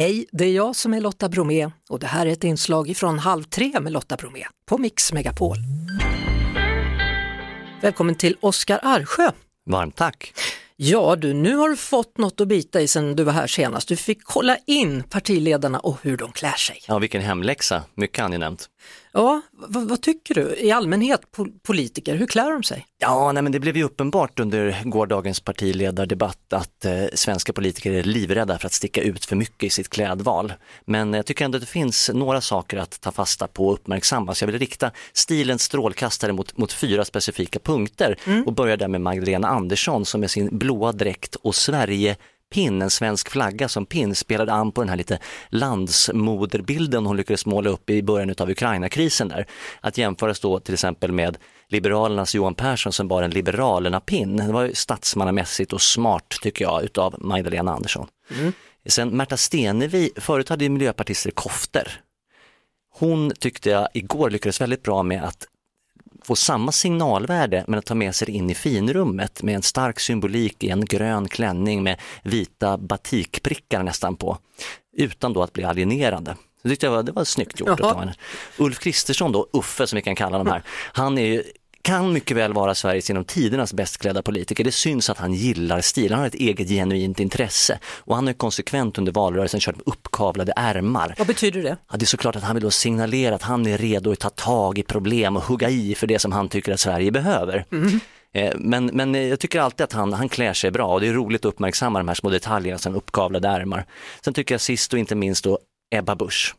Hej, det är jag som är Lotta Bromé och det här är ett inslag från Halv tre med Lotta Bromé på Mix Megapol. Välkommen till Oskar Arsjö. Varmt tack. Ja du, nu har du fått något att bita i sen du var här senast. Du fick kolla in partiledarna och hur de klär sig. Ja, vilken hemläxa. Mycket angenämt. Ja, vad, vad tycker du i allmänhet, pol politiker, hur klär de sig? Ja, nej, men det blev ju uppenbart under gårdagens partiledardebatt att eh, svenska politiker är livrädda för att sticka ut för mycket i sitt klädval. Men jag tycker ändå att det finns några saker att ta fasta på och uppmärksamma. Så jag vill rikta stilens strålkastare mot, mot fyra specifika punkter mm. och börja där med Magdalena Andersson som med sin blåa dräkt och Sverige pin, en svensk flagga som pin, spelade an på den här lite landsmoderbilden hon lyckades måla upp i början av Ukraina-krisen där. Att jämföras då till exempel med Liberalernas Johan Persson som bar en Liberalerna-pin. Det var ju statsmannamässigt och smart tycker jag utav Magdalena Andersson. Mm. Sen Märta Stenevi, förut hade ju miljöpartister kofter. Hon tyckte jag igår lyckades väldigt bra med att få samma signalvärde men att ta med sig det in i finrummet med en stark symbolik i en grön klänning med vita batikprickar nästan på. Utan då att bli alienerande. Det tyckte jag var, det var snyggt gjort. Ulf Kristersson då, Uffe som vi kan kalla de här, han är ju kan mycket väl vara Sveriges genom tidernas bäst klädda politiker. Det syns att han gillar stil, han har ett eget genuint intresse och han har konsekvent under valrörelsen kört med uppkavlade ärmar. Vad betyder det? Ja, det är såklart att han vill då signalera att han är redo att ta tag i problem och hugga i för det som han tycker att Sverige behöver. Mm. Men, men jag tycker alltid att han, han klär sig bra och det är roligt att uppmärksamma de här små detaljerna som uppkavlade ärmar. Sen tycker jag sist och inte minst då Ebba Busch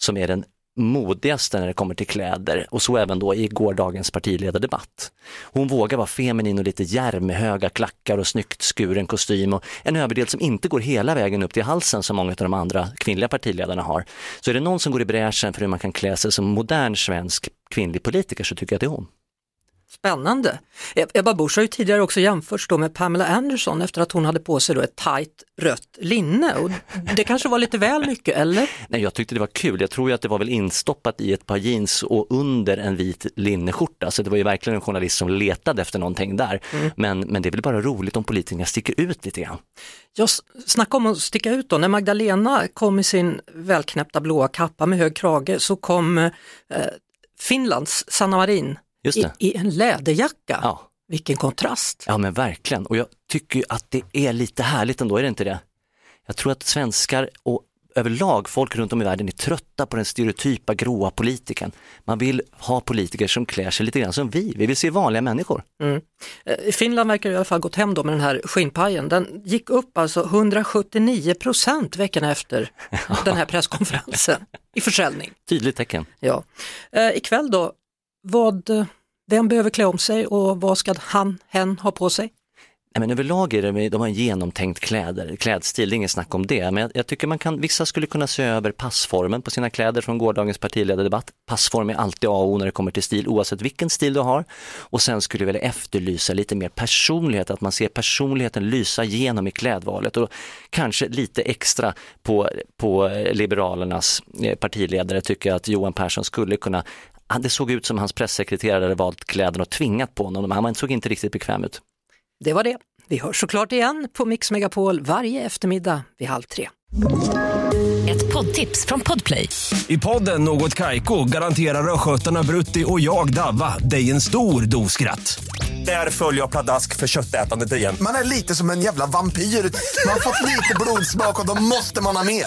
som är den modigaste när det kommer till kläder och så även då i gårdagens partiledardebatt. Hon vågar vara feminin och lite järv med höga klackar och snyggt skuren kostym och en överdel som inte går hela vägen upp till halsen som många av de andra kvinnliga partiledarna har. Så är det någon som går i bräschen för hur man kan klä sig som modern svensk kvinnlig politiker så tycker jag att det är hon. Spännande. Ebba Busch har ju tidigare också jämförts då med Pamela Anderson efter att hon hade på sig då ett tajt rött linne. Och det kanske var lite väl mycket, eller? Nej, jag tyckte det var kul. Jag tror ju att det var väl instoppat i ett par jeans och under en vit linneskjorta. Så det var ju verkligen en journalist som letade efter någonting där. Mm. Men, men det är väl bara roligt om politikerna sticker ut lite grann. Jag snacka om att sticka ut då. När Magdalena kom i sin välknäppta blåa kappa med hög krage så kom eh, Finlands Sanna Marin i, i, en läderjacka. Ja. Vilken kontrast! Ja men verkligen och jag tycker att det är lite härligt ändå, är det inte det? Jag tror att svenskar och överlag folk runt om i världen är trötta på den stereotypa gråa politikern. Man vill ha politiker som klär sig lite grann som vi, vi vill se vanliga människor. Mm. Eh, I Finland verkar i alla fall gått hem då med den här skinnpajen. Den gick upp alltså 179 procent veckan efter den här presskonferensen i försäljning. Tydligt tecken. Ja. Eh, ikväll då, vad vem behöver klä om sig och vad ska han, hen ha på sig? Nej, men överlag är det, de har en genomtänkt kläder, klädstil, det är inget snack om det. Men jag, jag, tycker man kan, vissa skulle kunna se över passformen på sina kläder från gårdagens partiledardebatt. Passform är alltid A och O när det kommer till stil, oavsett vilken stil du har. Och sen skulle jag vilja efterlysa lite mer personlighet, att man ser personligheten lysa igenom i klädvalet och kanske lite extra på, på eh, Liberalernas eh, partiledare tycker jag att Johan Persson skulle kunna det såg ut som hans pressekreterare hade valt kläderna och tvingat på honom. Han såg inte riktigt bekväm ut. Det var det. Vi hörs såklart igen på Mix Megapol varje eftermiddag vid halv tre. Ett poddtips från Podplay. I podden Något Kaiko garanterar östgötarna Brutti och jag, Davva, dig en stor dos skratt. Där följer jag pladask för köttätandet igen. Man är lite som en jävla vampyr. Man har fått lite blodsmak och då måste man ha mer.